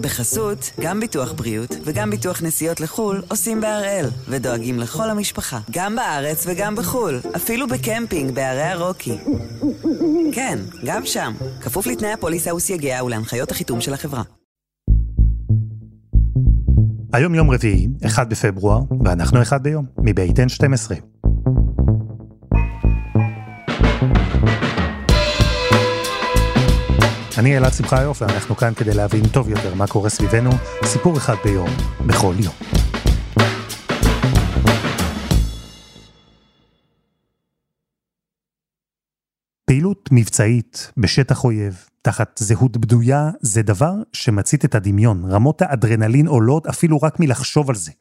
בחסות, גם ביטוח בריאות וגם ביטוח נסיעות לחו"ל עושים בהראל, ודואגים לכל המשפחה, גם בארץ וגם בחו"ל, אפילו בקמפינג בערי הרוקי. כן, גם שם, כפוף לתנאי הפוליסה וסייגיה ולהנחיות החיתום של החברה. היום יום רביעי, 1 בפברואר, ואנחנו אחד ביום, מבית N12. אני אלעד שמחיוף, ואנחנו כאן כדי להבין טוב יותר מה קורה סביבנו, סיפור אחד ביום, בכל יום. פעילות מבצעית בשטח אויב, תחת זהות בדויה, זה דבר שמצית את הדמיון. רמות האדרנלין עולות אפילו רק מלחשוב על זה.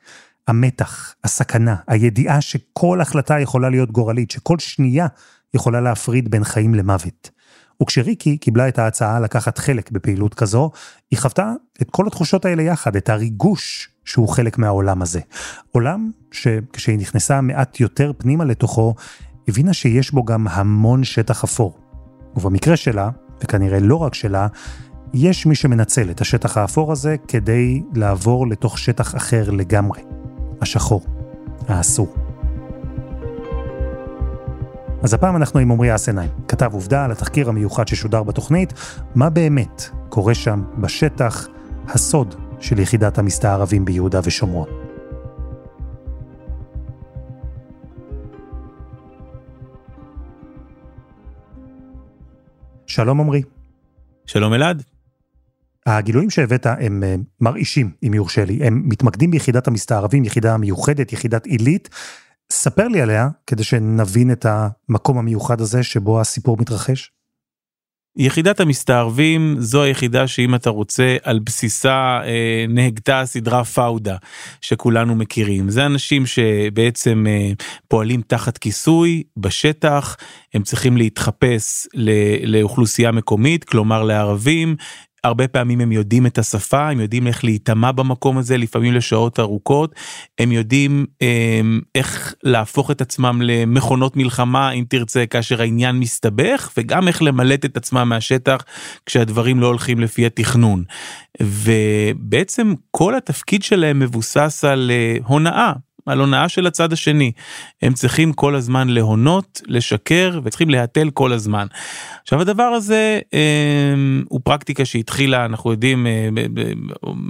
המתח, הסכנה, הידיעה שכל החלטה יכולה להיות גורלית, שכל שנייה יכולה להפריד בין חיים למוות. וכשריקי קיבלה את ההצעה לקחת חלק בפעילות כזו, היא חוותה את כל התחושות האלה יחד, את הריגוש שהוא חלק מהעולם הזה. עולם שכשהיא נכנסה מעט יותר פנימה לתוכו, הבינה שיש בו גם המון שטח אפור. ובמקרה שלה, וכנראה לא רק שלה, יש מי שמנצל את השטח האפור הזה כדי לעבור לתוך שטח אחר לגמרי. השחור, האסור. אז הפעם אנחנו עם עמרי אסנהיים, כתב עובדה על התחקיר המיוחד ששודר בתוכנית, מה באמת קורה שם בשטח, הסוד של יחידת המסתערבים ביהודה ושומרון. שלום עמרי. שלום אלעד. הגילויים שהבאת הם אה, מרעישים, אם יורשה לי. הם מתמקדים ביחידת המסתערבים, יחידה מיוחדת, יחידת עילית. ספר לי עליה, כדי שנבין את המקום המיוחד הזה שבו הסיפור מתרחש. יחידת המסתערבים זו היחידה שאם אתה רוצה על בסיסה אה, נהגתה הסדרה פאודה שכולנו מכירים זה אנשים שבעצם אה, פועלים תחת כיסוי בשטח הם צריכים להתחפש לאוכלוסייה מקומית כלומר לערבים הרבה פעמים הם יודעים את השפה, הם יודעים איך להיטמע במקום הזה, לפעמים לשעות ארוכות, הם יודעים אמ, איך להפוך את עצמם למכונות מלחמה, אם תרצה, כאשר העניין מסתבך, וגם איך למלט את עצמם מהשטח כשהדברים לא הולכים לפי התכנון. ובעצם כל התפקיד שלהם מבוסס על אה, הונאה. על הונאה של הצד השני. הם צריכים כל הזמן להונות, לשקר וצריכים להתל כל הזמן. עכשיו הדבר הזה אה, הוא פרקטיקה שהתחילה אנחנו יודעים אה,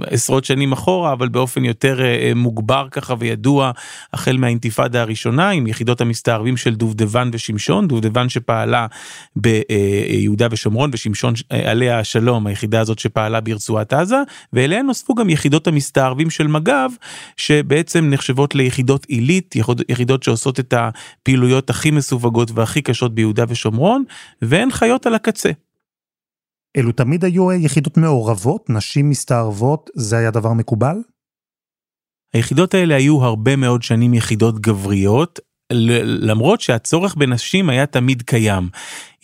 עשרות שנים אחורה אבל באופן יותר אה, מוגבר ככה וידוע החל מהאינתיפאדה הראשונה עם יחידות המסתערבים של דובדבן ושמשון דובדבן שפעלה ביהודה ושומרון ושמשון אה, עליה השלום היחידה הזאת שפעלה ברצועת עזה ואליהן נוספו גם יחידות המסתערבים של מג"ב שבעצם נחשבות ליחידות עילית יחידות שעושות את הפעילויות הכי מסווגות והכי קשות ביהודה ושומרון והן חיות חיות על הקצה. אלו תמיד היו יחידות מעורבות, נשים מסתערבות, זה היה דבר מקובל? היחידות האלה היו הרבה מאוד שנים יחידות גבריות, למרות שהצורך בנשים היה תמיד קיים.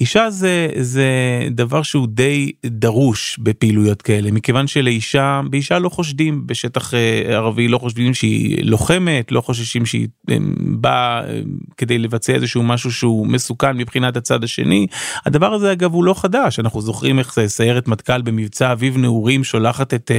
אישה זה זה דבר שהוא די דרוש בפעילויות כאלה מכיוון שלאישה באישה לא חושדים בשטח אה, ערבי לא חושבים שהיא לוחמת לא חוששים שהיא אה, באה אה, כדי לבצע איזשהו משהו שהוא מסוכן מבחינת הצד השני. הדבר הזה אגב הוא לא חדש. אנחנו זוכרים איך סיירת מטכ"ל במבצע אביב נעורים שולחת את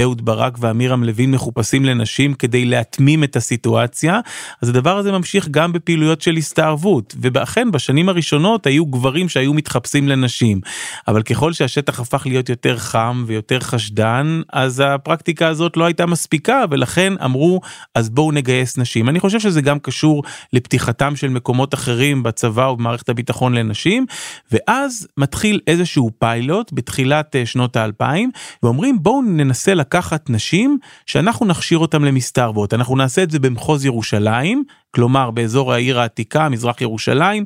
אהוד ברק ואמירם לוין מחופשים לנשים כדי להתמים את הסיטואציה. אז הדבר הזה ממשיך גם בפעילויות של הסתערבות. ואכן בשנים הראשונות היו גברים. גברים שהיו מתחפשים לנשים. אבל ככל שהשטח הפך להיות יותר חם ויותר חשדן אז הפרקטיקה הזאת לא הייתה מספיקה ולכן אמרו אז בואו נגייס נשים. אני חושב שזה גם קשור לפתיחתם של מקומות אחרים בצבא ובמערכת הביטחון לנשים ואז מתחיל איזשהו פיילוט בתחילת אה, שנות האלפיים ואומרים בואו ננסה לקחת נשים שאנחנו נכשיר אותם למסתערבות אנחנו נעשה את זה במחוז ירושלים כלומר באזור העיר העתיקה מזרח ירושלים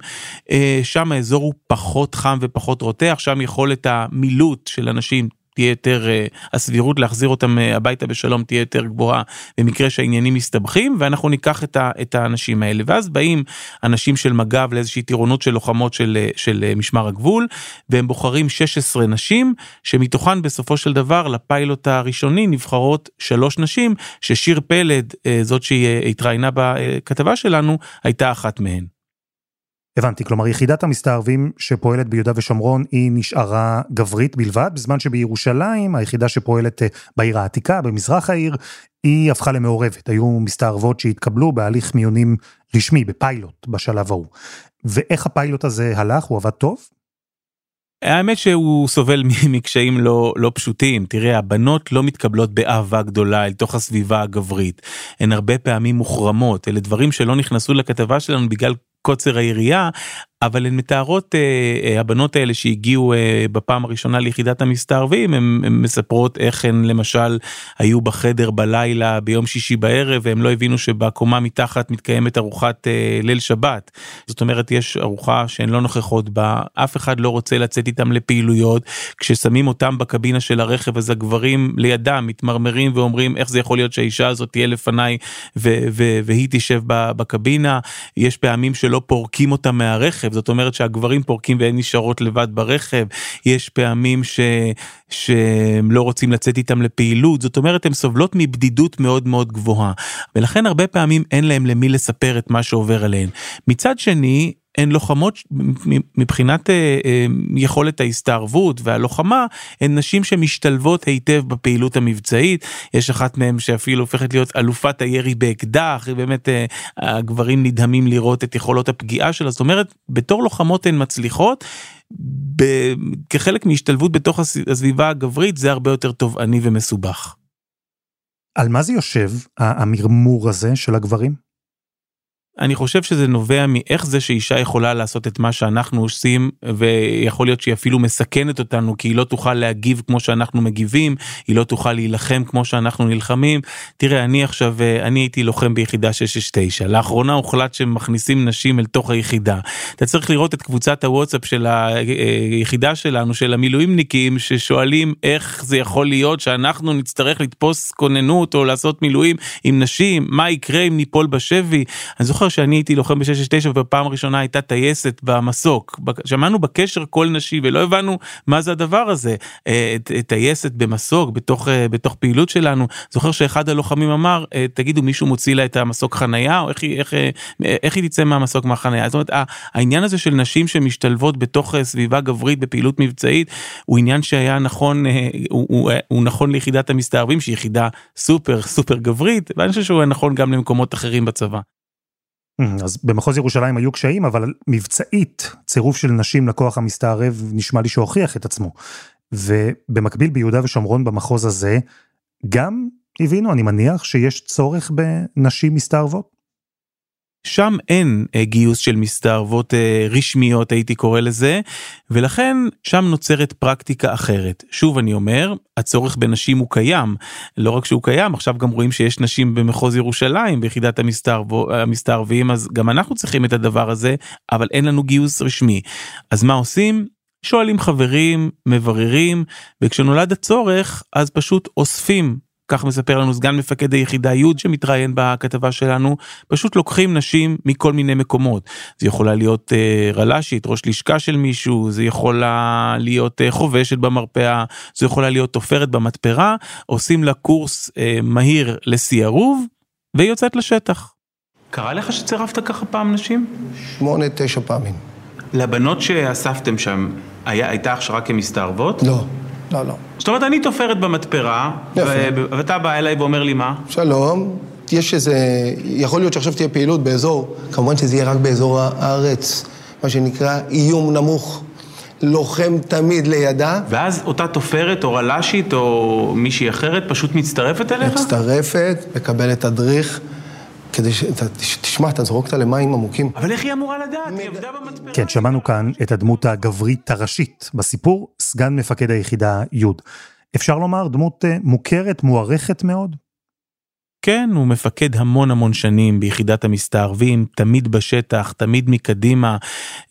אה, שם האזור הוא פחות חם ופחות רותח שם יכולת המילוט של אנשים תהיה יותר אה, הסבירות להחזיר אותם אה, הביתה בשלום תהיה יותר גבוהה במקרה שהעניינים מסתבכים ואנחנו ניקח את, ה, את האנשים האלה ואז באים אנשים של מג"ב לאיזושהי טירונות של לוחמות של, של משמר הגבול והם בוחרים 16 נשים שמתוכן בסופו של דבר לפיילוט הראשוני נבחרות שלוש נשים ששיר פלד זאת שהיא התראיינה בכתבה שלנו הייתה אחת מהן. הבנתי, כלומר יחידת המסתערבים שפועלת ביהודה ושומרון היא נשארה גברית בלבד, בזמן שבירושלים, היחידה שפועלת אה, בעיר העתיקה, במזרח העיר, היא הפכה למעורבת. היו מסתערבות שהתקבלו בהליך מיונים רשמי, בפיילוט, בשלב ההוא. ואיך הפיילוט הזה הלך? הוא עבד טוב? האמת שהוא סובל מקשיים לא לא פשוטים תראה הבנות לא מתקבלות באהבה גדולה אל תוך הסביבה הגברית הן הרבה פעמים מוחרמות אלה דברים שלא נכנסו לכתבה שלנו בגלל קוצר היריעה אבל הן מתארות אה, אה, הבנות האלה שהגיעו אה, בפעם הראשונה ליחידת המסתערבים הן מספרות איך הן למשל היו בחדר בלילה ביום שישי בערב והם לא הבינו שבקומה מתחת מתקיימת ארוחת אה, ליל שבת זאת אומרת יש ארוחה שהן לא נוכחות בה אף אחד לא רוצה לצאת איתם לפעילויות כששמים אותם בקבינה של הרכב אז הגברים לידם מתמרמרים ואומרים איך זה יכול להיות שהאישה הזאת תהיה לפניי והיא תשב בקבינה יש פעמים שלא פורקים אותה מהרכב. ברכב זאת אומרת שהגברים פורקים והן נשארות לבד ברכב יש פעמים ש... שהם לא רוצים לצאת איתם לפעילות זאת אומרת הן סובלות מבדידות מאוד מאוד גבוהה ולכן הרבה פעמים אין להם למי לספר את מה שעובר עליהן. מצד שני הן לוחמות מבחינת אה, אה, יכולת ההסתערבות והלוחמה הן נשים שמשתלבות היטב בפעילות המבצעית יש אחת מהן שאפילו הופכת להיות אלופת הירי באקדח באמת אה, הגברים נדהמים לראות את יכולות הפגיעה שלה זאת אומרת בתור לוחמות הן מצליחות. כחלק מהשתלבות בתוך הסביבה הגברית זה הרבה יותר תובעני ומסובך. על מה זה יושב המרמור הזה של הגברים? אני חושב שזה נובע מאיך זה שאישה יכולה לעשות את מה שאנחנו עושים ויכול להיות שהיא אפילו מסכנת אותנו כי היא לא תוכל להגיב כמו שאנחנו מגיבים היא לא תוכל להילחם כמו שאנחנו נלחמים. תראה אני עכשיו אני הייתי לוחם ביחידה 669 לאחרונה הוחלט שמכניסים נשים אל תוך היחידה. אתה צריך לראות את קבוצת הוואטסאפ של היחידה שלנו של המילואימניקים ששואלים איך זה יכול להיות שאנחנו נצטרך לתפוס כוננות או לעשות מילואים עם נשים מה יקרה אם ניפול בשבי? אני זוכר זוכר שאני הייתי לוחם ב-669 ובפעם הראשונה הייתה טייסת במסוק. שמענו בקשר קול נשי ולא הבנו מה זה הדבר הזה. אה, טייסת במסוק בתוך, אה, בתוך פעילות שלנו. זוכר שאחד הלוחמים אמר, אה, תגידו מישהו מוציא לה את המסוק חנייה או איך איך, איך היא תצא מהמסוק מהחנייה. זאת אומרת העניין הזה של נשים שמשתלבות בתוך סביבה גברית בפעילות מבצעית הוא עניין שהיה נכון, הוא, הוא, הוא נכון ליחידת המסתערבים שהיא יחידה סופר סופר גברית ואני חושב שהוא נכון גם למקומות אחרים בצבא. אז במחוז ירושלים היו קשיים, אבל מבצעית, צירוף של נשים לכוח המסתערב נשמע לי שהוכיח את עצמו. ובמקביל ביהודה ושומרון במחוז הזה, גם הבינו, אני מניח, שיש צורך בנשים מסתערבות? שם אין אה, גיוס של מסתערבות אה, רשמיות הייתי קורא לזה ולכן שם נוצרת פרקטיקה אחרת. שוב אני אומר הצורך בנשים הוא קיים. לא רק שהוא קיים עכשיו גם רואים שיש נשים במחוז ירושלים ביחידת המסתערבים אז גם אנחנו צריכים את הדבר הזה אבל אין לנו גיוס רשמי. אז מה עושים? שואלים חברים מבררים וכשנולד הצורך אז פשוט אוספים כך מספר לנו סגן מפקד היחידה י' שמתראיין בכתבה שלנו, פשוט לוקחים נשים מכל מיני מקומות. זה יכולה להיות אה, רל"שית, ראש לשכה של מישהו, זה יכולה להיות אה, חובשת במרפאה, זה יכולה להיות עופרת במתפרה, עושים לה קורס אה, מהיר לשערוב, והיא יוצאת לשטח. קרה לך שצירפת ככה פעם נשים? שמונה, תשע פעמים. לבנות שאספתם שם, היה, הייתה הכשרה כמסתערבות? לא. לא, לא. זאת אומרת, אני תופרת במתפרה, ואתה בא אליי ואומר לי מה? שלום, יש איזה, יכול להיות שעכשיו תהיה פעילות באזור, כמובן שזה יהיה רק באזור הארץ, מה שנקרא איום נמוך. לוחם תמיד לידה. ואז אותה תופרת או רל"שית או מישהי אחרת פשוט מצטרפת אליך? מצטרפת, מקבלת תדריך. כדי שתשמע, אתה זרוק אותה למים עמוקים. אבל איך היא אמורה לדעת? היא עבדה במתפרה. כן, שמענו כאן את הדמות הגברית הראשית בסיפור, סגן מפקד היחידה י'. אפשר לומר דמות אה, מוכרת, מוערכת מאוד? כן, הוא מפקד המון המון שנים ביחידת המסתערבים, תמיד בשטח, תמיד מקדימה,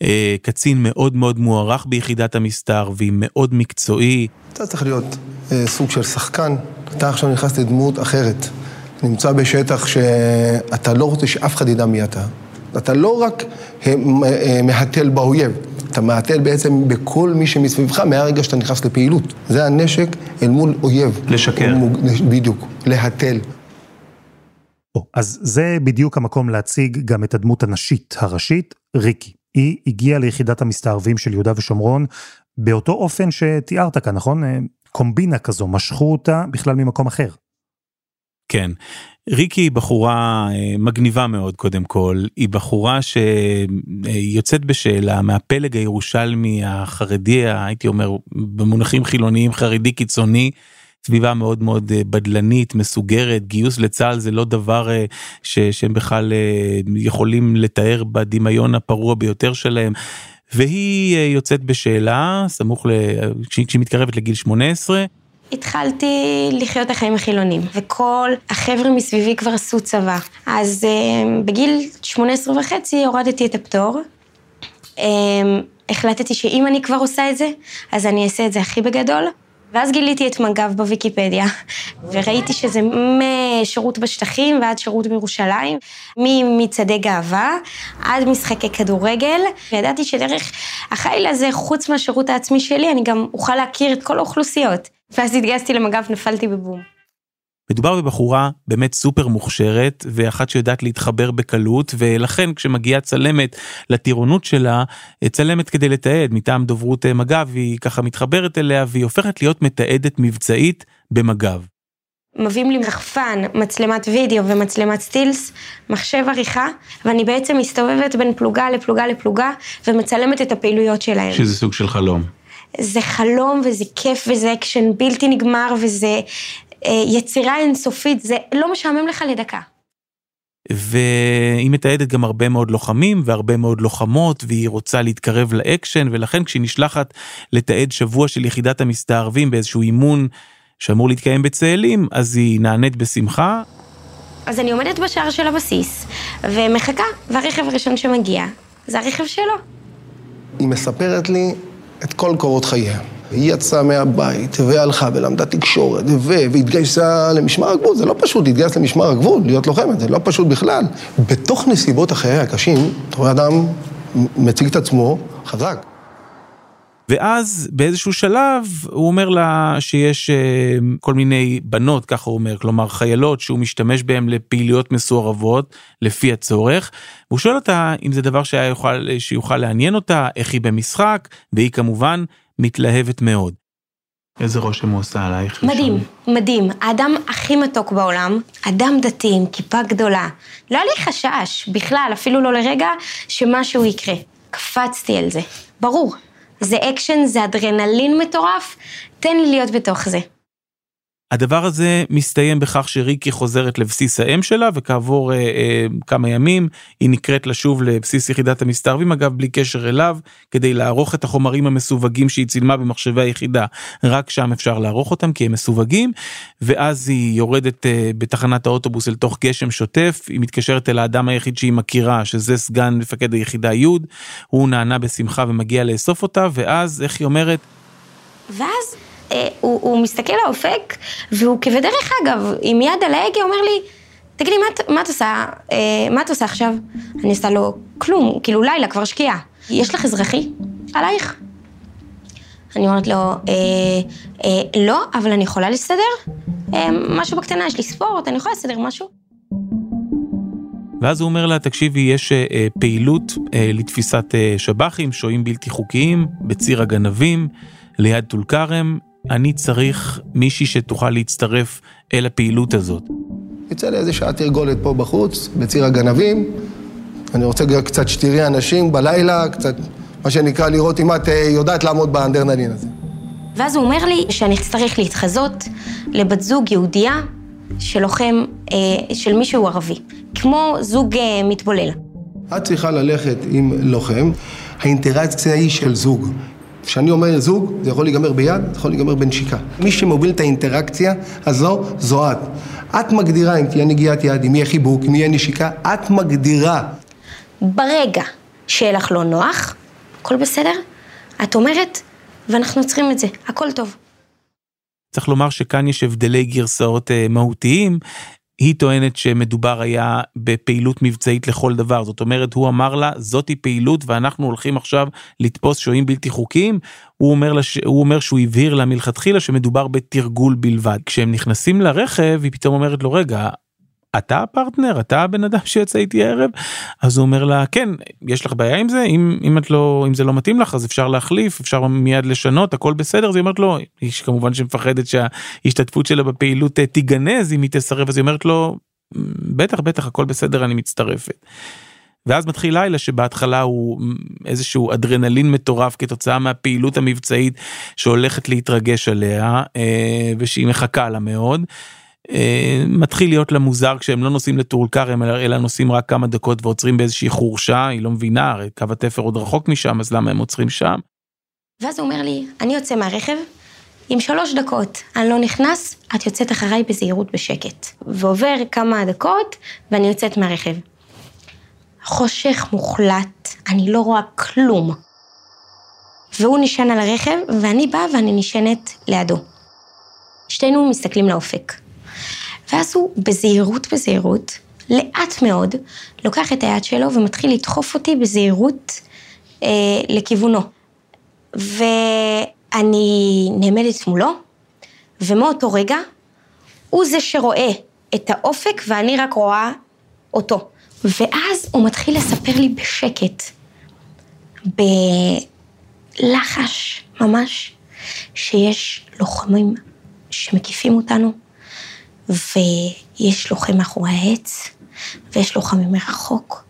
אה, קצין מאוד מאוד מוערך ביחידת המסתערבים, מאוד מקצועי. אתה צריך להיות אה, סוג של שחקן, אתה עכשיו נכנס לדמות אחרת. נמצא בשטח שאתה לא רוצה שאף אחד ידע מי אתה. אתה לא רק אה, אה, מהתל באויב, אתה מהתל בעצם בכל מי שמסביבך מהרגע שאתה נכנס לפעילות. זה הנשק אל מול אויב. לשקר. בדיוק, להתל. אז זה בדיוק המקום להציג גם את הדמות הנשית הראשית, ריקי. היא הגיעה ליחידת המסתערבים של יהודה ושומרון באותו אופן שתיארת כאן, נכון? אה, קומבינה כזו, משכו אותה בכלל ממקום אחר. כן, ריקי היא בחורה אה, מגניבה מאוד קודם כל, היא בחורה שיוצאת בשאלה מהפלג הירושלמי החרדי, הייתי אומר במונחים חילוניים חרדי קיצוני. סביבה מאוד מאוד אה, בדלנית, מסוגרת, גיוס לצה"ל זה לא דבר אה, ש, שהם בכלל יכולים לתאר בדמיון הפרוע ביותר שלהם. והיא יוצאת בשאלה, סמוך ל... כשהיא מתקרבת לגיל 18, התחלתי לחיות את החיים החילונים, וכל החבר'ה מסביבי כבר עשו צבא. אז uh, בגיל 18 וחצי הורדתי את הפטור. Um, החלטתי שאם אני כבר עושה את זה, אז אני אעשה את זה הכי בגדול. ואז גיליתי את מג"ב בוויקיפדיה, וראיתי שזה משירות בשטחים ועד שירות בירושלים, ממצעדי גאווה עד משחקי כדורגל, וידעתי שדרך החיל הזה, חוץ מהשירות העצמי שלי, אני גם אוכל להכיר את כל האוכלוסיות. ואז התגייסתי למג"ב, נפלתי בבום. מדובר בבחורה באמת סופר מוכשרת ואחת שיודעת להתחבר בקלות ולכן כשמגיעה צלמת לטירונות שלה צלמת כדי לתעד מטעם דוברות מג"ב היא ככה מתחברת אליה והיא הופכת להיות מתעדת מבצעית במג"ב. מביאים לי רחפן, מצלמת וידאו ומצלמת סטילס, מחשב עריכה, ואני בעצם מסתובבת בין פלוגה לפלוגה לפלוגה ומצלמת את הפעילויות שלהם. שזה סוג של חלום. זה חלום וזה כיף וזה אקשן בלתי נגמר וזה אה, יצירה אינסופית, זה לא משעמם לך לדקה. והיא מתעדת גם הרבה מאוד לוחמים והרבה מאוד לוחמות והיא רוצה להתקרב לאקשן ולכן כשהיא נשלחת לתעד שבוע של יחידת המסתערבים באיזשהו אימון שאמור להתקיים בצאלים אז היא נענית בשמחה. אז אני עומדת בשער של הבסיס ומחכה והרכב הראשון שמגיע זה הרכב שלו. היא מספרת לי את כל קורות חייה. היא יצאה מהבית, והלכה ולמדה תקשורת, ו... והתגייסה למשמר הגבול. זה לא פשוט להתגייס למשמר הגבול, להיות לוחמת, זה לא פשוט בכלל. בתוך נסיבות החיי הקשים, אתה רואה אדם מציג את עצמו חזק. ואז באיזשהו שלב הוא אומר לה שיש uh, כל מיני בנות, ככה הוא אומר, כלומר חיילות שהוא משתמש בהן לפעילויות מסוערבות לפי הצורך. הוא שואל אותה אם זה דבר שיוכל, שיוכל לעניין אותה, איך היא במשחק, והיא כמובן מתלהבת מאוד. איזה רושם הוא עושה עלייך? מדהים, ראשון? מדהים. האדם הכי מתוק בעולם, אדם דתי עם כיפה גדולה. לא היה לי חשש בכלל, אפילו לא לרגע, שמשהו יקרה. קפצתי על זה, ברור. זה אקשן, זה אדרנלין מטורף, תן לי להיות בתוך זה. הדבר הזה מסתיים בכך שריקי חוזרת לבסיס האם שלה וכעבור אה, אה, כמה ימים היא נקראת לשוב לבסיס יחידת המסתערבים אגב בלי קשר אליו כדי לערוך את החומרים המסווגים שהיא צילמה במחשבי היחידה רק שם אפשר לערוך אותם כי הם מסווגים ואז היא יורדת אה, בתחנת האוטובוס אל תוך גשם שוטף היא מתקשרת אל האדם היחיד שהיא מכירה שזה סגן מפקד היחידה י' הוא נענה בשמחה ומגיע לאסוף אותה ואז איך היא אומרת. ואז אה, הוא, הוא מסתכל לאופק, והוא כבדרך אגב, עם יד על ההגה, אומר לי, תגידי, מה, מה את עושה? אה, מה את עושה עכשיו? אני עושה לו, כלום, כאילו לילה, כבר שקיעה. יש לך אזרחי? עלייך. אני אומרת לו, אה, אה, לא, אבל אני יכולה להסתדר? אה, משהו בקטנה, יש לי ספורט, אני יכולה להסתדר משהו. ואז הוא אומר לה, תקשיבי, יש אה, פעילות אה, לתפיסת אה, שב"חים, שוהים בלתי חוקיים, בציר הגנבים, ליד טול כרם, אני צריך מישהי שתוכל להצטרף אל הפעילות הזאת. יצא לי איזה שעה תרגולת פה בחוץ, בציר הגנבים. אני רוצה קצת שתראי אנשים בלילה, קצת, מה שנקרא, לראות אם את אה, יודעת לעמוד באנדרנלין הזה. ואז הוא אומר לי שאני אצטרך להתחזות לבת זוג יהודייה של לוחם, אה, של מישהו ערבי, כמו זוג אה, מתבולל. את צריכה ללכת עם לוחם, האינטראקציה היא של זוג. כשאני אומר זוג, זה יכול להיגמר ביד, זה יכול להיגמר בנשיקה. מי שמוביל את האינטראקציה הזו, זו את. את מגדירה אם תהיה נגיעת יד, אם יהיה חיבוק, אם יהיה נשיקה, את מגדירה. ברגע שיהיה לך לא נוח, הכל בסדר, את אומרת, ואנחנו צריכים את זה, הכל טוב. צריך לומר שכאן יש הבדלי גרסאות אה, מהותיים. היא טוענת שמדובר היה בפעילות מבצעית לכל דבר. זאת אומרת הוא אמר לה זאתי פעילות ואנחנו הולכים עכשיו לתפוס שוהים בלתי חוקיים. הוא אומר, לש... הוא אומר שהוא הבהיר לה מלכתחילה שמדובר בתרגול בלבד. כשהם נכנסים לרכב היא פתאום אומרת לו רגע אתה הפרטנר? אתה הבן אדם שיוצא איתי הערב? אז הוא אומר לה כן יש לך בעיה עם זה? אם אם את לא אם זה לא מתאים לך אז אפשר להחליף אפשר מיד לשנות הכל בסדר. אז היא אומרת לו היא כמובן שמפחדת שההשתתפות שלה בפעילות תיגנז אם היא תסרב אז היא אומרת לו בטח בטח הכל בסדר אני מצטרפת. ואז מתחיל לילה שבהתחלה הוא איזשהו אדרנלין מטורף כתוצאה מהפעילות המבצעית שהולכת להתרגש עליה אה, ושהיא מחכה לה מאוד. אה, מתחיל להיות לה מוזר כשהם לא נוסעים לטול כרם אלא נוסעים רק כמה דקות ועוצרים באיזושהי חורשה היא לא מבינה הרי קו התפר עוד רחוק משם אז למה הם עוצרים שם. ואז הוא אומר לי אני יוצא מהרכב עם שלוש דקות אני לא נכנס את יוצאת אחריי בזהירות בשקט ועובר כמה דקות ואני יוצאת מהרכב. חושך מוחלט, אני לא רואה כלום. והוא נשען על הרכב, ואני באה ואני נשענת לידו. שתינו מסתכלים לאופק. ואז הוא בזהירות בזהירות, לאט מאוד, לוקח את היד שלו ומתחיל לדחוף אותי בזהירות אה, לכיוונו. ואני נעמדת מולו, ומאותו רגע, הוא זה שרואה את האופק ואני רק רואה אותו. ואז הוא מתחיל לספר לי בשקט, בלחש ממש, שיש לוחמים שמקיפים אותנו, ויש לוחם מאחורי העץ, ויש לוחמים מרחוק,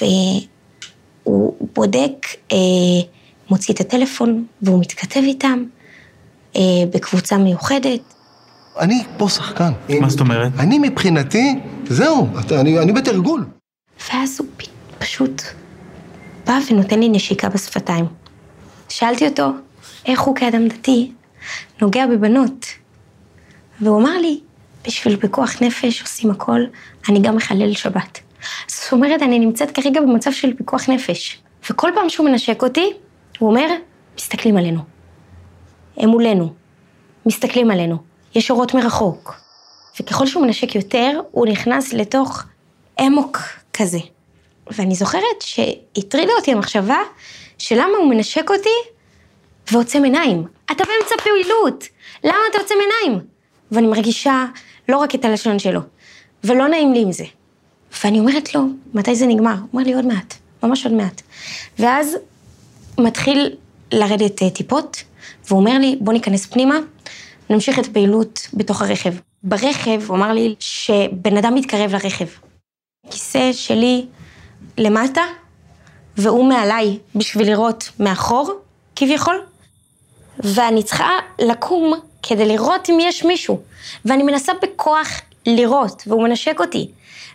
והוא בודק, אה, מוציא את הטלפון, והוא מתכתב איתם אה, בקבוצה מיוחדת. אני פה שחקן. מה זאת אומרת? אני מבחינתי, זהו, אני, אני בתרגול. ואז הוא פשוט בא ונותן לי נשיקה בשפתיים. שאלתי אותו, איך הוא כאדם דתי נוגע בבנות? והוא אמר לי, בשביל פיקוח נפש עושים הכל, אני גם מחלל שבת. זאת אומרת, אני נמצאת כרגע במצב של פיקוח נפש. וכל פעם שהוא מנשק אותי, הוא אומר, מסתכלים עלינו. הם מולנו. מסתכלים עלינו. יש אורות מרחוק. וככל שהוא מנשק יותר, הוא נכנס לתוך אמוק כזה. ואני זוכרת שהטרידה אותי המחשבה שלמה הוא מנשק אותי ועוצם עיניים. אתה באמצע פעילות, למה אתה עוצם עיניים? ואני מרגישה לא רק את הלשון שלו, ולא נעים לי עם זה. ואני אומרת לו, מתי זה נגמר? הוא אומר לי, עוד מעט, ממש עוד מעט. ואז מתחיל לרדת אה, טיפות, והוא אומר לי, בוא ניכנס פנימה, נמשיך את הפעילות בתוך הרכב. ברכב הוא אמר לי שבן אדם מתקרב לרכב. כיסא שלי למטה, והוא מעליי בשביל לראות מאחור, כביכול, ואני צריכה לקום כדי לראות אם יש מישהו, ואני מנסה בכוח לראות, והוא מנשק אותי,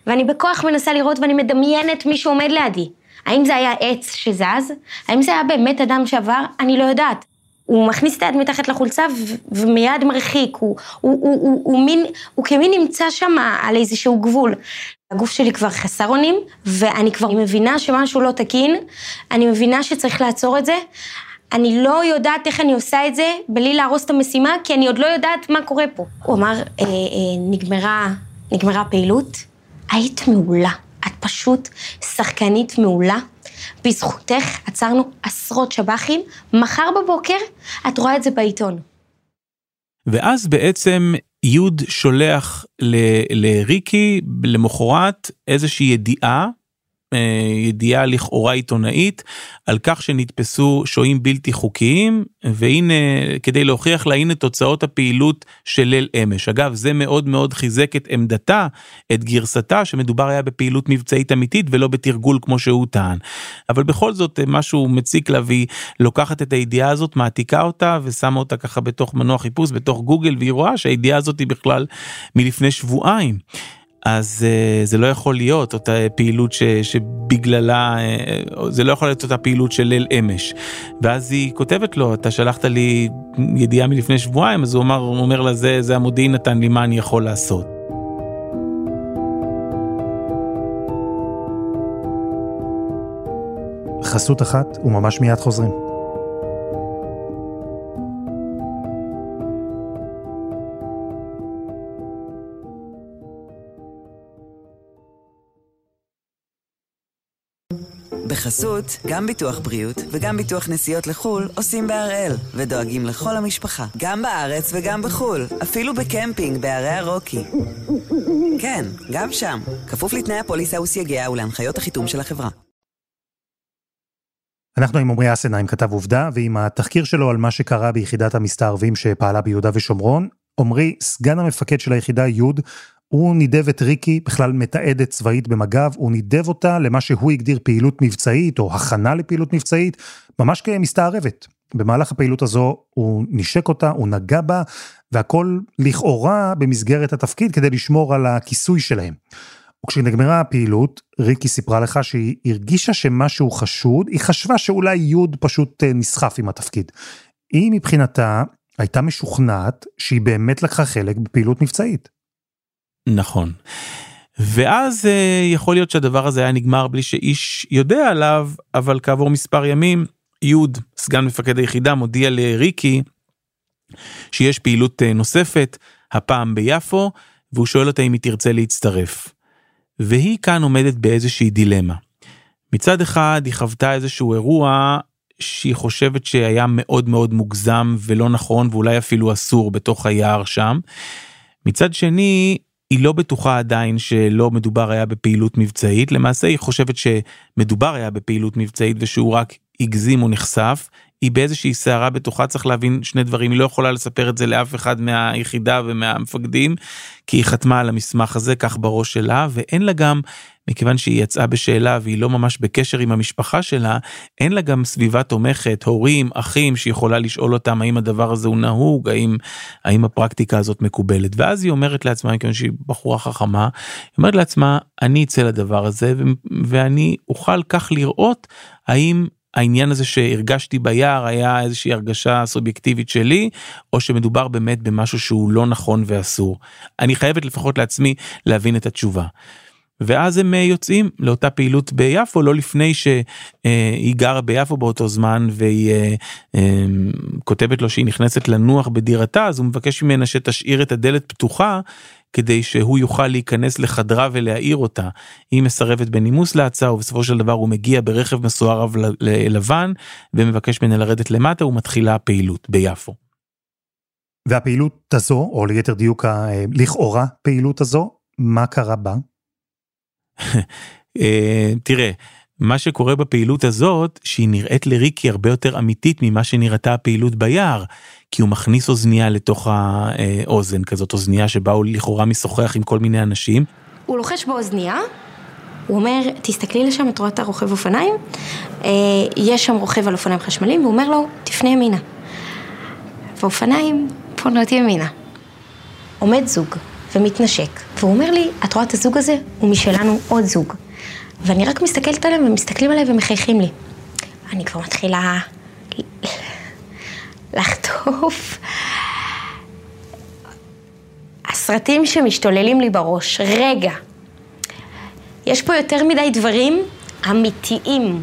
ואני בכוח מנסה לראות ואני מדמיינת מי שעומד לידי. האם זה היה עץ שזז? האם זה היה באמת אדם שעבר? אני לא יודעת. הוא מכניס את היד מתחת לחולצה ומיד מרחיק, הוא, הוא, הוא, הוא, הוא, הוא, מין, הוא כמין נמצא שם על איזשהו גבול. הגוף שלי כבר חסר אונים, ואני כבר מבינה שמשהו לא תקין, אני מבינה שצריך לעצור את זה. אני לא יודעת איך אני עושה את זה בלי להרוס את המשימה, כי אני עוד לא יודעת מה קורה פה. הוא אמר, אה, אה, נגמרה, נגמרה הפעילות, היית מעולה. את פשוט שחקנית מעולה. בזכותך עצרנו עשרות שב"חים, מחר בבוקר את רואה את זה בעיתון. ואז בעצם יוד שולח לריקי למחרת איזושהי ידיעה ידיעה לכאורה עיתונאית על כך שנתפסו שוהים בלתי חוקיים והנה כדי להוכיח לה הנה תוצאות הפעילות של ליל אמש. אגב זה מאוד מאוד חיזק את עמדתה, את גרסתה שמדובר היה בפעילות מבצעית אמיתית ולא בתרגול כמו שהוא טען. אבל בכל זאת משהו מציק לה והיא לוקחת את הידיעה הזאת מעתיקה אותה ושמה אותה ככה בתוך מנוע חיפוש בתוך גוגל והיא רואה שהידיעה הזאת היא בכלל מלפני שבועיים. אז uh, זה לא יכול להיות אותה פעילות ש, שבגללה, uh, זה לא יכול להיות אותה פעילות של ליל אמש. ואז היא כותבת לו, אתה שלחת לי ידיעה מלפני שבועיים, אז הוא אומר, הוא אומר לה, זה, זה המודיעין נתן לי מה אני יכול לעשות. חסות אחת וממש מיד חוזרים. בחסות, גם ביטוח בריאות וגם ביטוח נסיעות לחו"ל עושים בהראל, ודואגים לכל המשפחה, גם בארץ וגם בחו"ל, אפילו בקמפינג בערי הרוקי. כן, גם שם, כפוף לתנאי הפוליסה וסייגיה ולהנחיות החיתום של החברה. אנחנו עם עמרי אסנהיים, כתב עובדה, ועם התחקיר שלו על מה שקרה ביחידת המסתערבים שפעלה ביהודה ושומרון. עמרי, סגן המפקד של היחידה י', הוא נידב את ריקי, בכלל מתעדת צבאית במג"ב, הוא נידב אותה למה שהוא הגדיר פעילות מבצעית, או הכנה לפעילות מבצעית, ממש כמסתערבת. במהלך הפעילות הזו הוא נשק אותה, הוא נגע בה, והכל לכאורה במסגרת התפקיד כדי לשמור על הכיסוי שלהם. וכשנגמרה הפעילות, ריקי סיפרה לך שהיא הרגישה שמשהו חשוד, היא חשבה שאולי יוד פשוט אה, נסחף עם התפקיד. היא מבחינתה הייתה משוכנעת שהיא באמת לקחה חלק בפעילות מבצעית. נכון. ואז אה, יכול להיות שהדבר הזה היה נגמר בלי שאיש יודע עליו, אבל כעבור מספר ימים, יוד, סגן מפקד היחידה, מודיע לריקי שיש פעילות אה, נוספת, הפעם ביפו, והוא שואל אותה אם היא תרצה להצטרף. והיא כאן עומדת באיזושהי דילמה. מצד אחד היא חוותה איזשהו אירוע שהיא חושבת שהיה מאוד מאוד מוגזם ולא נכון ואולי אפילו אסור בתוך היער שם. מצד שני היא לא בטוחה עדיין שלא מדובר היה בפעילות מבצעית. למעשה היא חושבת שמדובר היה בפעילות מבצעית ושהוא רק הגזים או נחשף. היא באיזושהי סערה בתוכה צריך להבין שני דברים. היא לא יכולה לספר את זה לאף אחד מהיחידה ומהמפקדים כי היא חתמה על המסמך הזה כך בראש שלה ואין לה גם מכיוון שהיא יצאה בשאלה והיא לא ממש בקשר עם המשפחה שלה אין לה גם סביבה תומכת הורים אחים שיכולה לשאול אותם האם הדבר הזה הוא נהוג האם האם הפרקטיקה הזאת מקובלת ואז היא אומרת לעצמה מכיוון שהיא בחורה חכמה היא אומרת לעצמה אני אצא לדבר הזה ואני אוכל כך לראות האם העניין הזה שהרגשתי ביער היה איזושהי הרגשה סובייקטיבית שלי, או שמדובר באמת במשהו שהוא לא נכון ואסור. אני חייבת לפחות לעצמי להבין את התשובה. ואז הם אה, יוצאים לאותה פעילות ביפו לא לפני שהיא גרה ביפו באותו זמן והיא אה, אה, כותבת לו שהיא נכנסת לנוח בדירתה אז הוא מבקש ממנה שתשאיר את הדלת פתוחה כדי שהוא יוכל להיכנס לחדרה ולהעיר אותה. היא מסרבת בנימוס להצעה ובסופו של דבר הוא מגיע ברכב מסוערב לבן ומבקש ממנה לרדת למטה ומתחילה הפעילות ביפו. והפעילות הזו, או ליתר דיוק לכאורה פעילות הזו, מה קרה בה? אה, תראה, מה שקורה בפעילות הזאת, שהיא נראית לריקי הרבה יותר אמיתית ממה שנראתה הפעילות ביער, כי הוא מכניס אוזנייה לתוך האוזן, כזאת אוזנייה שבה הוא לכאורה משוחח עם כל מיני אנשים. הוא לוחש באוזנייה, הוא אומר, תסתכלי לשם, את רואה את הרוכב אופניים, אה, יש שם רוכב על אופניים חשמליים, והוא אומר לו, תפנה ימינה. ואופניים פונות ימינה. עומד זוג ומתנשק, והוא אומר לי, את רואה את הזוג הזה? הוא משלנו עוד זוג. ואני רק מסתכלת עליהם ומסתכלים עליי ומחייכים לי. אני כבר מתחילה לחטוף. הסרטים שמשתוללים לי בראש, רגע, יש פה יותר מדי דברים אמיתיים.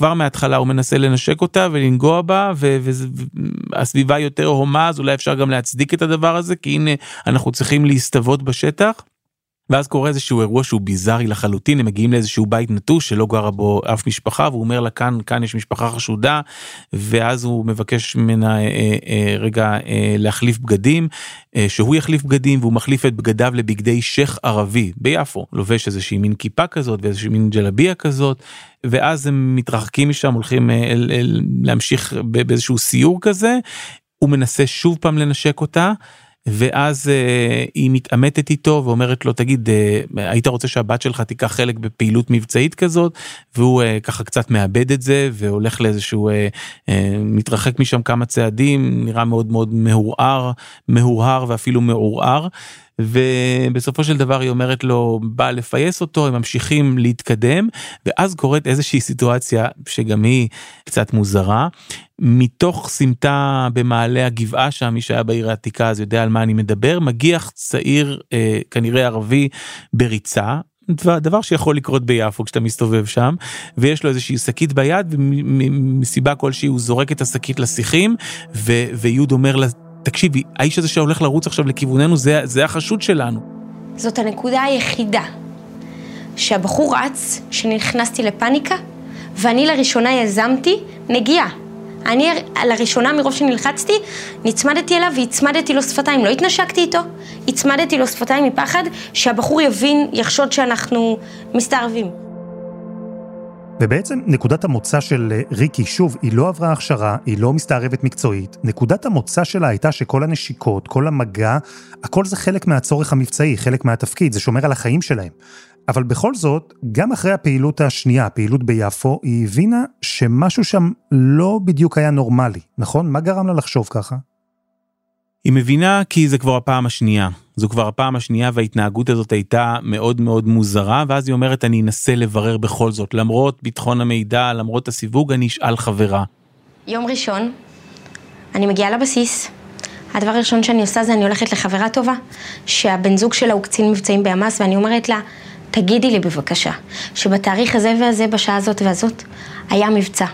כבר מההתחלה הוא מנסה לנשק אותה ולנגוע בה והסביבה יותר הומה אז אולי אפשר גם להצדיק את הדבר הזה כי הנה אנחנו צריכים להסתוות בשטח. ואז קורה איזשהו אירוע שהוא ביזארי לחלוטין הם מגיעים לאיזשהו בית נטוש שלא גרה בו אף משפחה והוא אומר לה כאן כאן יש משפחה חשודה ואז הוא מבקש ממנה אה, אה, אה, רגע אה, להחליף בגדים אה, שהוא יחליף בגדים והוא מחליף את בגדיו לבגדי שייח ערבי ביפו לובש איזושהי מין כיפה כזאת ואיזושהי מין ג'לביה כזאת ואז הם מתרחקים משם הולכים אה, אל, להמשיך באיזשהו סיור כזה הוא מנסה שוב פעם לנשק אותה. ואז uh, היא מתעמתת איתו ואומרת לו תגיד uh, היית רוצה שהבת שלך תיקח חלק בפעילות מבצעית כזאת? והוא uh, ככה קצת מאבד את זה והולך לאיזשהו מתרחק משם כמה צעדים נראה מאוד מאוד מהורהר מהורהר ואפילו מעורער ובסופו של דבר היא אומרת לו בא לפייס אותו הם ממשיכים להתקדם ואז קורית איזושהי סיטואציה שגם היא קצת מוזרה. מתוך סמטה במעלה הגבעה שם מי שהיה בעיר העתיקה אז יודע על מה אני מדבר מגיח צעיר אה, כנראה ערבי בריצה. דבר שיכול לקרות ביפו כשאתה מסתובב שם ויש לו איזושהי שקית ביד ומסיבה כלשהי הוא זורק את השקית לשיחים ויוד אומר לה תקשיבי, האיש הזה שהולך לרוץ עכשיו לכיווננו, זה, זה החשוד שלנו. זאת הנקודה היחידה שהבחור רץ, שנכנסתי לפאניקה, ואני לראשונה יזמתי נגיעה. אני לראשונה מרוב שנלחצתי, נצמדתי אליו והצמדתי לו שפתיים, לא התנשקתי איתו, הצמדתי לו שפתיים מפחד שהבחור יבין, יחשוד שאנחנו מסתערבים. ובעצם נקודת המוצא של אה, ריקי, שוב, היא לא עברה הכשרה, היא לא מסתערבת מקצועית. נקודת המוצא שלה הייתה שכל הנשיקות, כל המגע, הכל זה חלק מהצורך המבצעי, חלק מהתפקיד, זה שומר על החיים שלהם. אבל בכל זאת, גם אחרי הפעילות השנייה, הפעילות ביפו, היא הבינה שמשהו שם לא בדיוק היה נורמלי, נכון? מה גרם לה לחשוב ככה? היא מבינה כי זה כבר הפעם השנייה. זו כבר הפעם השנייה וההתנהגות הזאת הייתה מאוד מאוד מוזרה, ואז היא אומרת אני אנסה לברר בכל זאת, למרות ביטחון המידע, למרות הסיווג, אני אשאל חברה. יום ראשון, אני מגיעה לבסיס, הדבר הראשון שאני עושה זה אני הולכת לחברה טובה, שהבן זוג שלה הוא קצין מבצעים בימ"ס, ואני אומרת לה, תגידי לי בבקשה, שבתאריך הזה והזה, בשעה הזאת והזאת, היה מבצע.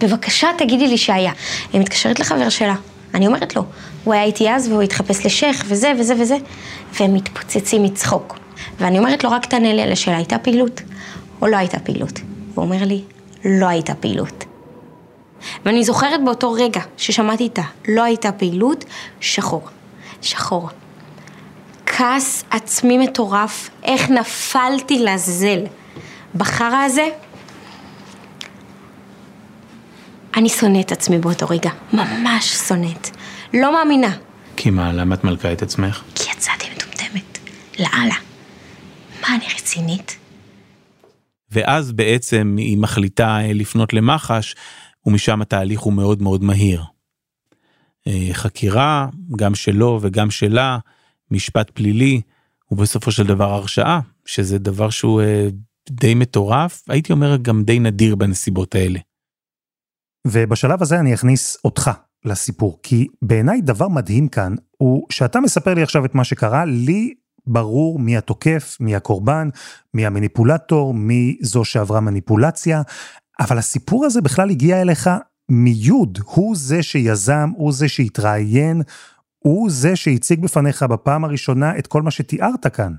בבקשה תגידי לי שהיה. היא מתקשרת לחבר שלה, אני אומרת לו, הוא היה איתי אז והוא התחפש לשייח וזה וזה וזה, והם מתפוצצים מצחוק. ואני אומרת לו, רק תענה לי על השאלה, הייתה פעילות או לא הייתה פעילות? הוא אומר לי, לא הייתה פעילות. ואני זוכרת באותו רגע ששמעתי איתה, לא הייתה פעילות, שחור. שחור. כעס עצמי מטורף, איך נפלתי לעזאזל. בחרא הזה, אני שונאת את עצמי באותו רגע, ממש שונאת. לא מאמינה. כי מה, למה את מלכה את עצמך? כי יצאתי מטומטמת. לאללה. מה, אני רצינית? ואז בעצם היא מחליטה אה, לפנות למח"ש, ומשם התהליך הוא מאוד מאוד מהיר. אה, חקירה, גם שלו וגם שלה, משפט פלילי, ובסופו של דבר הרשעה, שזה דבר שהוא אה, די מטורף, הייתי אומר גם די נדיר בנסיבות האלה. ובשלב הזה אני אכניס אותך לסיפור, כי בעיניי דבר מדהים כאן הוא שאתה מספר לי עכשיו את מה שקרה, לי ברור מי התוקף, מי הקורבן, מי המניפולטור, מי זו שעברה מניפולציה, אבל הסיפור הזה בכלל הגיע אליך מיוד, הוא זה שיזם, הוא זה שהתראיין, הוא זה שהציג בפניך בפעם הראשונה את כל מה שתיארת כאן.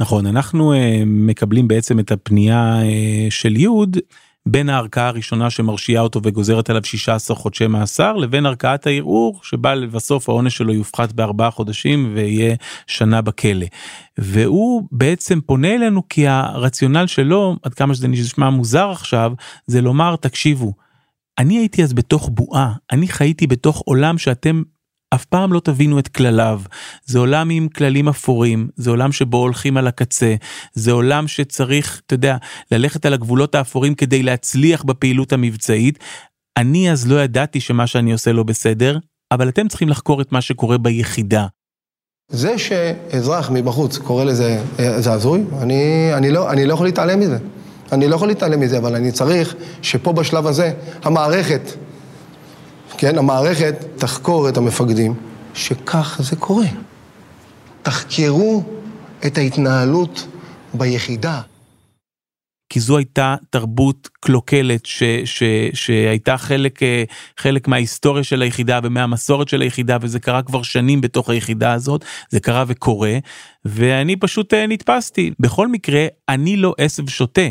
נכון, אנחנו uh, מקבלים בעצם את הפנייה uh, של יוד בין הערכאה הראשונה שמרשיעה אותו וגוזרת עליו 16 חודשי מאסר לבין ערכאת הערעור שבה לבסוף העונש שלו יופחת בארבעה חודשים ויהיה שנה בכלא. והוא בעצם פונה אלינו כי הרציונל שלו עד כמה שזה נשמע מוזר עכשיו זה לומר תקשיבו. אני הייתי אז בתוך בועה אני חייתי בתוך עולם שאתם אף פעם לא תבינו את כלליו. זה עולם עם כללים אפורים, זה עולם שבו הולכים על הקצה, זה עולם שצריך, אתה יודע, ללכת על הגבולות האפורים כדי להצליח בפעילות המבצעית. אני אז לא ידעתי שמה שאני עושה לא בסדר, אבל אתם צריכים לחקור את מה שקורה ביחידה. זה שאזרח מבחוץ קורא לזה זעזועי, אני, אני, לא, אני לא יכול להתעלם מזה. אני לא יכול להתעלם מזה, אבל אני צריך שפה בשלב הזה המערכת כן, המערכת תחקור את המפקדים, שכך זה קורה. תחקרו את ההתנהלות ביחידה. כי זו הייתה תרבות קלוקלת ש, ש, שהייתה חלק, אה, חלק מההיסטוריה של היחידה ומהמסורת של היחידה וזה קרה כבר שנים בתוך היחידה הזאת, זה קרה וקורה, ואני פשוט אה, נתפסתי. בכל מקרה, אני לא עשב שוטה.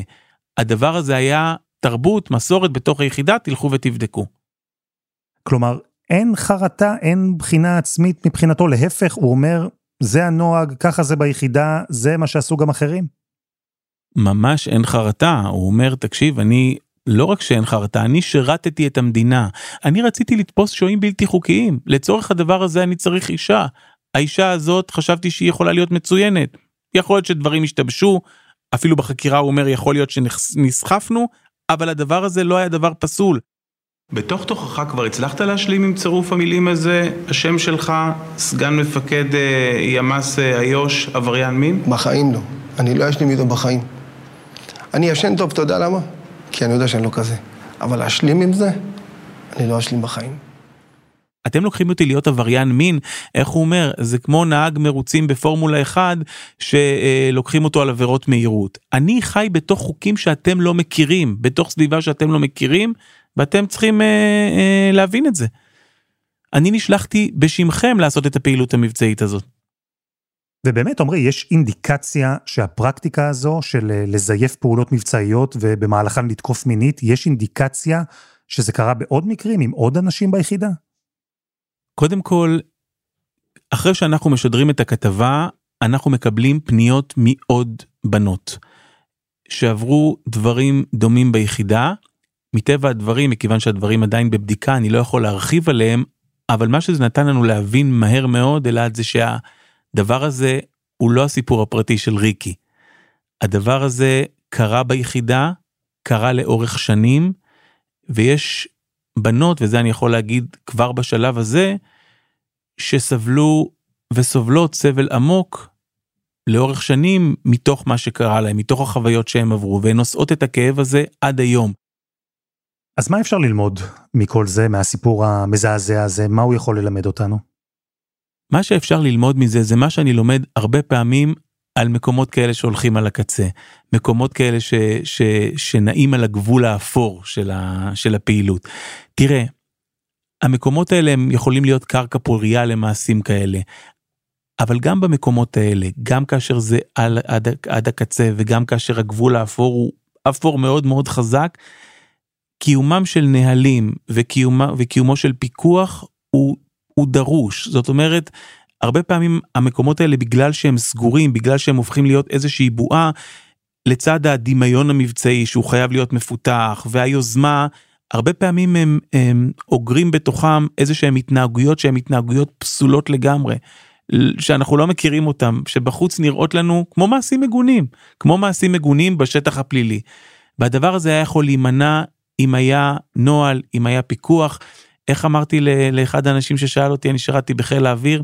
הדבר הזה היה תרבות, מסורת בתוך היחידה, תלכו ותבדקו. כלומר, אין חרטה, אין בחינה עצמית מבחינתו, להפך, הוא אומר, זה הנוהג, ככה זה ביחידה, זה מה שעשו גם אחרים. ממש אין חרטה, הוא אומר, תקשיב, אני לא רק שאין חרטה, אני שירתתי את המדינה. אני רציתי לתפוס שוהים בלתי חוקיים. לצורך הדבר הזה אני צריך אישה. האישה הזאת חשבתי שהיא יכולה להיות מצוינת. יכול להיות שדברים השתבשו, אפילו בחקירה הוא אומר יכול להיות שנסחפנו, אבל הדבר הזה לא היה דבר פסול. בתוך תוכך כבר הצלחת להשלים עם צירוף המילים הזה, השם שלך, סגן מפקד אה, ימ"ס אה, איו"ש, עבריין מין? בחיים לא. אני לא אשלים איתו בחיים. אני ישן טוב, אתה יודע למה? כי אני יודע שאני לא כזה. אבל להשלים עם זה, אני לא אשלים בחיים. אתם לוקחים אותי להיות עבריין מין, איך הוא אומר, זה כמו נהג מרוצים בפורמולה 1 שלוקחים אותו על עבירות מהירות. אני חי בתוך חוקים שאתם לא מכירים, בתוך סביבה שאתם לא מכירים, ואתם צריכים אה, אה, להבין את זה. אני נשלחתי בשמכם לעשות את הפעילות המבצעית הזאת. ובאמת, עמרי, יש אינדיקציה שהפרקטיקה הזו של אה, לזייף פעולות מבצעיות ובמהלכן לתקוף מינית, יש אינדיקציה שזה קרה בעוד מקרים עם עוד אנשים ביחידה? קודם כל, אחרי שאנחנו משדרים את הכתבה, אנחנו מקבלים פניות מעוד בנות שעברו דברים דומים ביחידה. מטבע הדברים, מכיוון שהדברים עדיין בבדיקה, אני לא יכול להרחיב עליהם, אבל מה שזה נתן לנו להבין מהר מאוד, אלעד, זה שהדבר הזה הוא לא הסיפור הפרטי של ריקי. הדבר הזה קרה ביחידה, קרה לאורך שנים, ויש בנות, וזה אני יכול להגיד כבר בשלב הזה, שסבלו וסובלות סבל עמוק לאורך שנים מתוך מה שקרה להם, מתוך החוויות שהם עברו, והן נושאות את הכאב הזה עד היום. אז מה אפשר ללמוד מכל זה, מהסיפור המזעזע הזה? מה הוא יכול ללמד אותנו? מה שאפשר ללמוד מזה זה מה שאני לומד הרבה פעמים על מקומות כאלה שהולכים על הקצה, מקומות כאלה ש, ש, שנעים על הגבול האפור של, ה, של הפעילות. תראה, המקומות האלה הם יכולים להיות קרקע פוריה למעשים כאלה. אבל גם במקומות האלה, גם כאשר זה על, עד, עד הקצה וגם כאשר הגבול האפור הוא אפור מאוד מאוד חזק, קיומם של נהלים וקיומה, וקיומו של פיקוח הוא, הוא דרוש. זאת אומרת, הרבה פעמים המקומות האלה בגלל שהם סגורים, בגלל שהם הופכים להיות איזושהי בועה, לצד הדמיון המבצעי שהוא חייב להיות מפותח והיוזמה, הרבה פעמים הם, הם אוגרים בתוכם איזה שהם התנהגויות שהן התנהגויות פסולות לגמרי. שאנחנו לא מכירים אותם, שבחוץ נראות לנו כמו מעשים מגונים, כמו מעשים מגונים בשטח הפלילי. והדבר הזה היה יכול להימנע אם היה נוהל, אם היה פיקוח. איך אמרתי לאחד האנשים ששאל אותי, אני שירתי בחיל האוויר,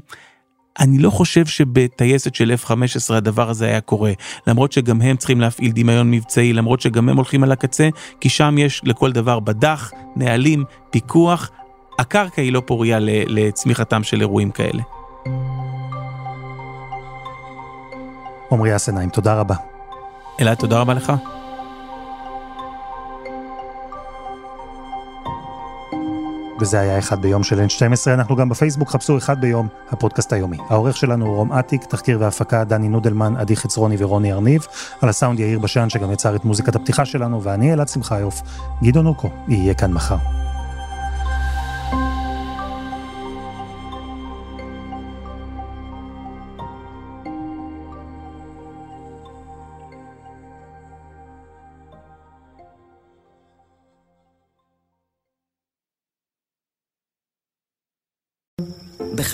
אני לא חושב שבטייסת של F-15 הדבר הזה היה קורה, למרות שגם הם צריכים להפעיל דמיון מבצעי, למרות שגם הם הולכים על הקצה, כי שם יש לכל דבר בדח, נהלים, פיקוח, הקרקע היא לא פוריה לצמיחתם של אירועים כאלה. עמרי אסנאים, תודה רבה. אלעד, תודה רבה לך. וזה היה אחד ביום של N12, אנחנו גם בפייסבוק, חפשו אחד ביום, הפודקאסט היומי. העורך שלנו הוא רום אטיק, תחקיר והפקה דני נודלמן, עדי חצרוני ורוני ארניב, על הסאונד יאיר בשן שגם יצר את מוזיקת הפתיחה שלנו, ואני אלעד שמחיוף, גדעון אוקו, יהיה כאן מחר.